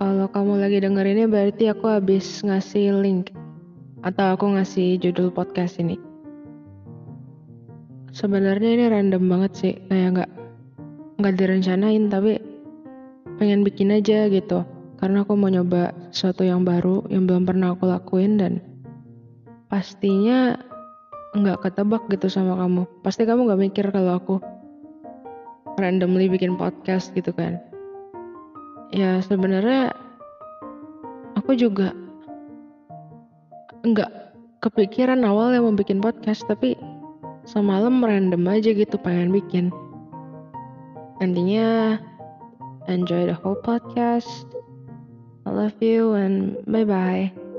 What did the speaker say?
kamu lagi dengerinnya berarti aku habis ngasih link atau aku ngasih judul podcast ini. Sebenarnya ini random banget sih, kayak nggak nggak direncanain tapi pengen bikin aja gitu. Karena aku mau nyoba sesuatu yang baru yang belum pernah aku lakuin dan pastinya nggak ketebak gitu sama kamu. Pasti kamu nggak mikir kalau aku randomly bikin podcast gitu kan. Ya sebenarnya aku juga nggak kepikiran awal yang mau bikin podcast tapi semalam random aja gitu pengen bikin. Intinya enjoy the whole podcast. I love you and bye bye